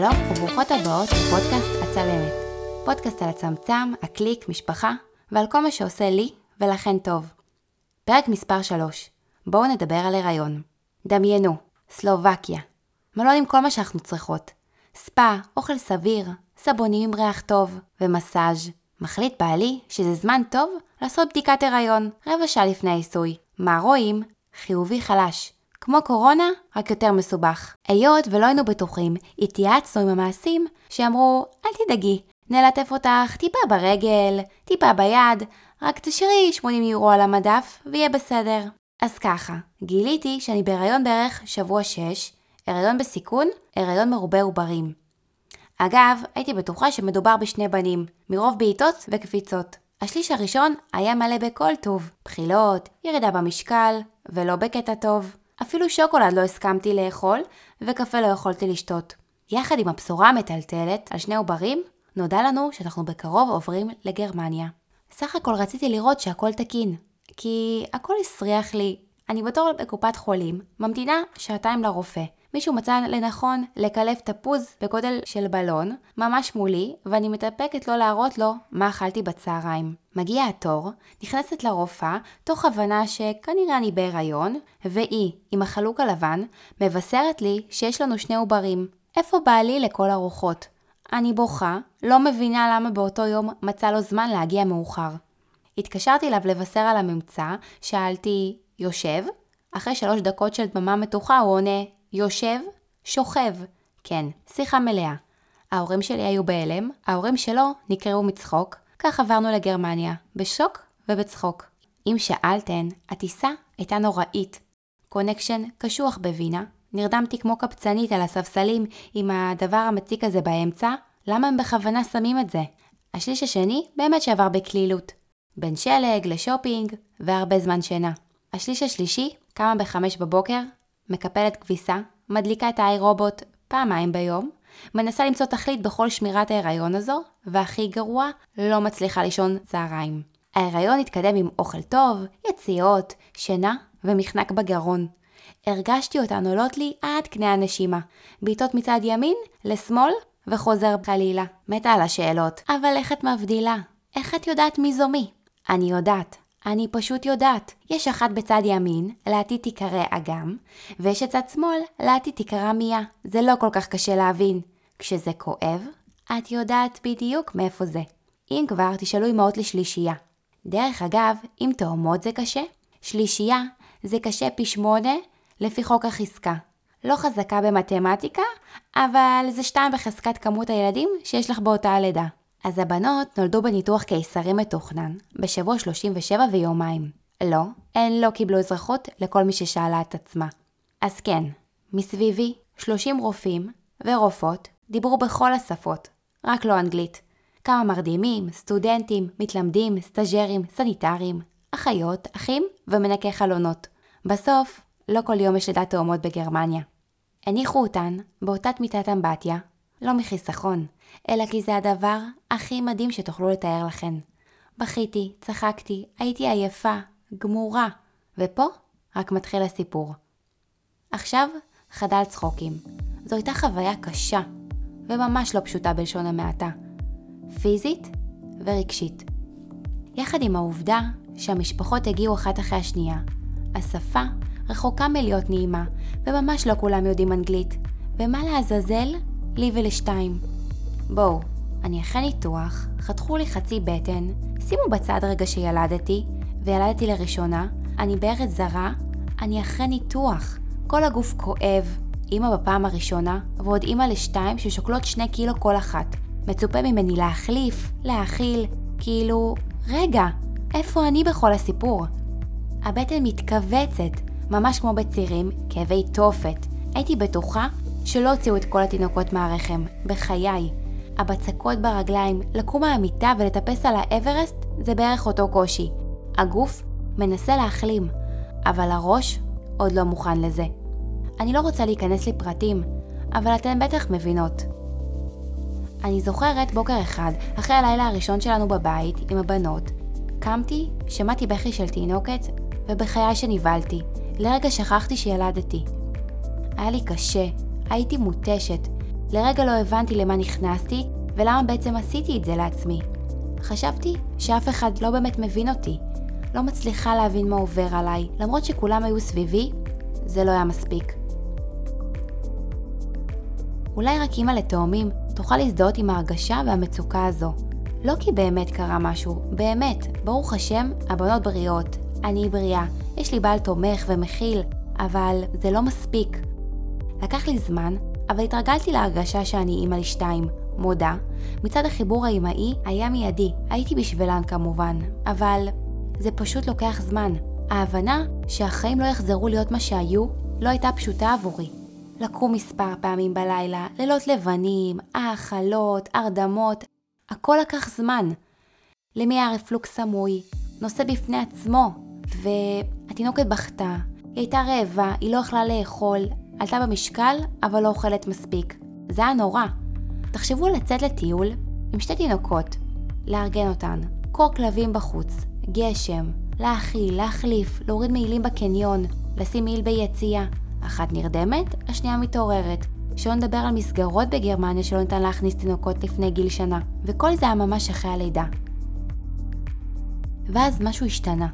שלום וברוכות הבאות לפודקאסט הצלמת. פודקאסט על הצמצם, הקליק, משפחה ועל כל מה שעושה לי ולכן טוב. פרק מספר 3 בואו נדבר על הריון. דמיינו, סלובקיה. מלון עם כל מה שאנחנו צריכות. ספא, אוכל סביר, סבונים עם ריח טוב ומסאז'. מחליט בעלי שזה זמן טוב לעשות בדיקת הריון, רבע שעה לפני העיסוי. מה רואים? חיובי חלש. כמו קורונה, רק יותר מסובך. היות ולא היינו בטוחים, התייעצנו עם המעשים שאמרו, אל תדאגי, נלטף אותך טיפה ברגל, טיפה ביד, רק תשאירי 80 יורו על המדף ויהיה בסדר. אז ככה, גיליתי שאני בהיריון בערך שבוע 6, הריון בסיכון, הריון מרובה עוברים. אגב, הייתי בטוחה שמדובר בשני בנים, מרוב בעיטות וקפיצות. השליש הראשון היה מלא בכל טוב, בחילות, ירידה במשקל, ולא בקטע טוב. אפילו שוקולד לא הסכמתי לאכול, וקפה לא יכולתי לשתות. יחד עם הבשורה המטלטלת על שני עוברים, נודע לנו שאנחנו בקרוב עוברים לגרמניה. סך הכל רציתי לראות שהכל תקין, כי הכל הסריח לי. אני בתור בקופת חולים, ממתינה שעתיים לרופא. מישהו מצא לנכון לקלף תפוז בגודל של בלון, ממש מולי, ואני מתאפקת לא להראות לו מה אכלתי בצהריים. מגיע התור, נכנסת לרופאה, תוך הבנה שכנראה אני בהיריון, והיא, עם החלוק הלבן, מבשרת לי שיש לנו שני עוברים. איפה בעלי לכל הרוחות? אני בוכה, לא מבינה למה באותו יום מצא לו זמן להגיע מאוחר. התקשרתי אליו לבשר על הממצא, שאלתי, יושב? אחרי שלוש דקות של דממה מתוחה הוא עונה, יושב, שוכב. כן, שיחה מלאה. ההורים שלי היו בהלם, ההורים שלו נקרעו מצחוק, כך עברנו לגרמניה, בשוק ובצחוק. אם שאלתן, הטיסה הייתה נוראית. connection קשוח בווינה, נרדמתי כמו קבצנית על הספסלים עם הדבר המציק הזה באמצע, למה הם בכוונה שמים את זה? השליש השני באמת שעבר בקלילות. בין שלג לשופינג והרבה זמן שינה. השליש השלישי קמה בחמש בבוקר, מקפלת כביסה, מדליקה את ה iRobot פעמיים ביום, מנסה למצוא תכלית בכל שמירת ההיריון הזו, והכי גרוע, לא מצליחה לישון צהריים. ההיריון התקדם עם אוכל טוב, יציאות, שינה ומחנק בגרון. הרגשתי אותן עולות לי עד קנה הנשימה, בעיטות מצד ימין לשמאל וחוזר חלילה. מתה על השאלות, אבל איך את מבדילה? איך את יודעת מי זו מי? אני יודעת, אני פשוט יודעת. יש אחת בצד ימין, לעתיד תיקרא אגם, ויש את צד שמאל, לעתיד תיקרא מיה. זה לא כל כך קשה להבין. כשזה כואב, את יודעת בדיוק מאיפה זה. אם כבר, תשאלו אמהות לשלישייה. דרך אגב, אם תאומות זה קשה, שלישייה זה קשה פי שמונה לפי חוק החזקה. לא חזקה במתמטיקה, אבל זה שתיים בחזקת כמות הילדים שיש לך באותה הלידה. אז הבנות נולדו בניתוח קיסרי מתוכנן, בשבוע 37 ויומיים. לא, הן לא קיבלו אזרחות לכל מי ששאלה את עצמה. אז כן, מסביבי 30 רופאים ורופאות דיברו בכל השפות, רק לא אנגלית. כמה מרדימים, סטודנטים, מתלמדים, סטאג'רים, סניטרים, אחיות, אחים ומנקי חלונות. בסוף, לא כל יום יש לידת תאומות בגרמניה. הניחו אותן באותה מיטת אמבטיה, לא מחיסכון, אלא כי זה הדבר הכי מדהים שתוכלו לתאר לכן. בכיתי, צחקתי, הייתי עייפה, גמורה, ופה רק מתחיל הסיפור. עכשיו, חדל צחוקים. זו הייתה חוויה קשה, וממש לא פשוטה בלשון המעטה. פיזית ורגשית. יחד עם העובדה שהמשפחות הגיעו אחת אחרי השנייה, השפה רחוקה מלהיות נעימה, וממש לא כולם יודעים אנגלית, ומה לעזאזל לי ולשתיים. בואו, אני אחרי ניתוח, חתכו לי חצי בטן, שימו בצד רגע שילדתי, וילדתי לראשונה, אני בארץ זרה, אני אחרי ניתוח. כל הגוף כואב, אימא בפעם הראשונה, ועוד אימא לשתיים ששוקלות שני קילו כל אחת. מצופה ממני להחליף, להאכיל, כאילו, רגע, איפה אני בכל הסיפור? הבטן מתכווצת, ממש כמו בצירים, כאבי תופת. הייתי בטוחה שלא הוציאו את כל התינוקות מהרחם, בחיי. הבצקות ברגליים, לקום מהמיטה ולטפס על האברסט זה בערך אותו קושי. הגוף מנסה להחלים, אבל הראש עוד לא מוכן לזה. אני לא רוצה להיכנס לפרטים, אבל אתן בטח מבינות. אני זוכרת בוקר אחד, אחרי הלילה הראשון שלנו בבית עם הבנות, קמתי, שמעתי בכי של תינוקת, ובחיי שנבהלתי. לרגע שכחתי שילדתי. היה לי קשה, הייתי מותשת. לרגע לא הבנתי למה נכנסתי ולמה בעצם עשיתי את זה לעצמי. חשבתי שאף אחד לא באמת מבין אותי. לא מצליחה להבין מה עובר עליי, למרות שכולם היו סביבי, זה לא היה מספיק. אולי רק אימא לתאומים תוכל להזדהות עם ההרגשה והמצוקה הזו. לא כי באמת קרה משהו, באמת, ברוך השם, הבנות בריאות, אני בריאה, יש לי בעל תומך ומכיל, אבל זה לא מספיק. לקח לי זמן, אבל התרגלתי להרגשה שאני אימא לשתיים, מודה. מצד החיבור האימהי היה מיידי, הייתי בשבילן כמובן, אבל זה פשוט לוקח זמן. ההבנה שהחיים לא יחזרו להיות מה שהיו, לא הייתה פשוטה עבורי. לקום מספר פעמים בלילה, לילות לבנים, האכלות, הרדמות, הכל לקח זמן. למי היה רפלוקס סמוי, נושא בפני עצמו, והתינוקת בכתה, היא הייתה רעבה, היא לא יכלה לאכול, עלתה במשקל, אבל לא אוכלת מספיק. זה היה נורא. תחשבו לצאת לטיול עם שתי תינוקות, לארגן אותן, קור כלבים בחוץ, גשם, להאכיל, להחליף, להוריד מעילים בקניון, לשים מעיל ביציאה. אחת נרדמת, השנייה מתעוררת. שלא נדבר על מסגרות בגרמניה שלא ניתן להכניס תינוקות לפני גיל שנה, וכל זה היה ממש אחרי הלידה. ואז משהו השתנה.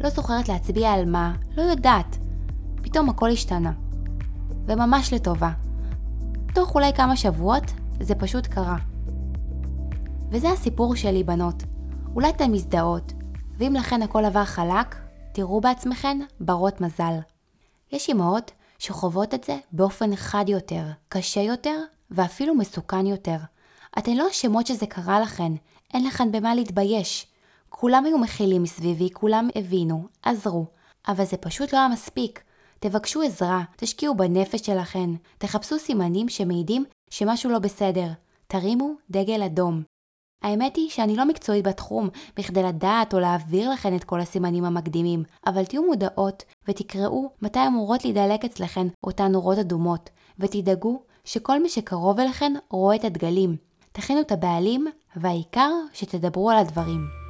לא זוכרת להצביע על מה, לא יודעת. פתאום הכל השתנה. וממש לטובה. תוך אולי כמה שבועות, זה פשוט קרה. וזה הסיפור שלי, בנות. אולי אתן מזדהות, ואם לכן הכל עבר חלק, תראו בעצמכן ברות מזל. יש אמהות שחוות את זה באופן חד יותר, קשה יותר ואפילו מסוכן יותר. אתן לא אשמות שזה קרה לכן, אין לכן במה להתבייש. כולם היו מכילים מסביבי, כולם הבינו, עזרו, אבל זה פשוט לא היה מספיק. תבקשו עזרה, תשקיעו בנפש שלכן, תחפשו סימנים שמעידים שמשהו לא בסדר. תרימו דגל אדום. האמת היא שאני לא מקצועית בתחום בכדי לדעת או להעביר לכן את כל הסימנים המקדימים, אבל תהיו מודעות ותקראו מתי אמורות להידלק אצלכן אותן נורות אדומות, ותדאגו שכל מי שקרוב אליכן רואה את הדגלים. תכינו את הבעלים, והעיקר שתדברו על הדברים.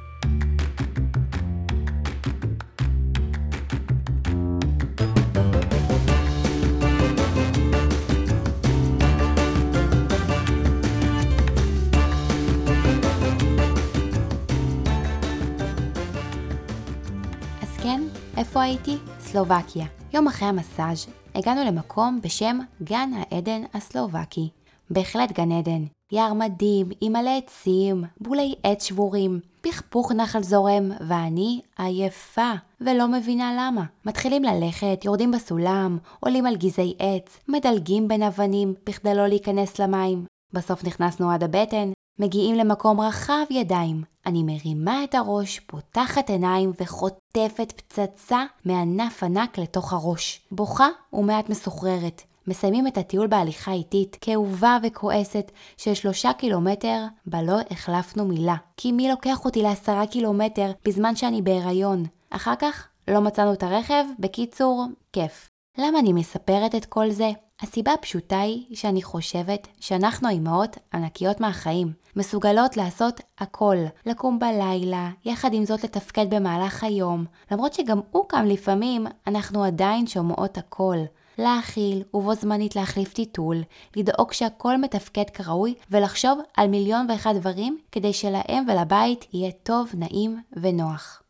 איפה הייתי? סלובקיה. יום אחרי המסאז' הגענו למקום בשם גן העדן הסלובקי. בהחלט גן עדן. יער מדהים, עם מלא עצים, בולי עץ שבורים, פכפוך נחל זורם, ואני עייפה, ולא מבינה למה. מתחילים ללכת, יורדים בסולם, עולים על גזעי עץ, מדלגים בין אבנים בכדי לא להיכנס למים. בסוף נכנסנו עד הבטן, מגיעים למקום רחב ידיים. אני מרימה את הראש, פותחת עיניים וחוטפת פצצה מענף ענק לתוך הראש. בוכה ומעט מסוחררת. מסיימים את הטיול בהליכה איטית, כאובה וכועסת, של שלושה קילומטר, בה לא החלפנו מילה. כי מי לוקח אותי לעשרה קילומטר בזמן שאני בהיריון? אחר כך לא מצאנו את הרכב, בקיצור, כיף. למה אני מספרת את כל זה? הסיבה הפשוטה היא שאני חושבת שאנחנו האימהות ענקיות מהחיים, מסוגלות לעשות הכל, לקום בלילה, יחד עם זאת לתפקד במהלך היום, למרות שגם הוא קם לפעמים, אנחנו עדיין שומעות הכל. להאכיל ובו זמנית להחליף טיטול, לדאוג שהכל מתפקד כראוי ולחשוב על מיליון ואחד דברים כדי שלהם ולבית יהיה טוב, נעים ונוח.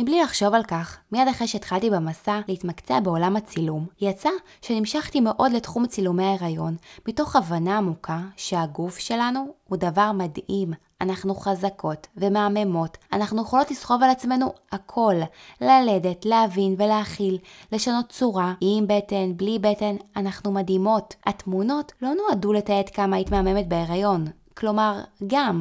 מבלי לחשוב על כך, מיד אחרי שהתחלתי במסע להתמקצע בעולם הצילום, יצא שנמשכתי מאוד לתחום צילומי ההיריון, מתוך הבנה עמוקה שהגוף שלנו הוא דבר מדהים. אנחנו חזקות ומהממות, אנחנו יכולות לסחוב על עצמנו הכל, ללדת, להבין ולהכיל, לשנות צורה, עם בטן, בלי בטן, אנחנו מדהימות. התמונות לא נועדו לתעד כמה היית מהממת בהיריון, כלומר, גם,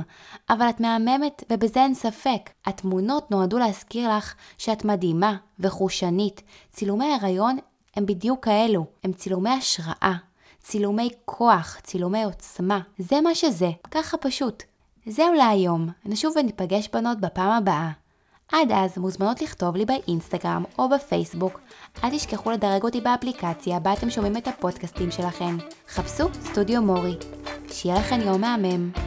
אבל את מהממת ובזה אין ספק. התמונות נועדו להזכיר לך שאת מדהימה וחושנית. צילומי הריון הם בדיוק כאלו, הם צילומי השראה, צילומי כוח, צילומי עוצמה. זה מה שזה, ככה פשוט. זהו להיום, נשוב וניפגש בנות בפעם הבאה. עד אז מוזמנות לכתוב לי באינסטגרם או בפייסבוק. אל תשכחו לדרג אותי באפליקציה בה אתם שומעים את הפודקאסטים שלכם. חפשו סטודיו מורי. שיהיה לכם יום מהמם.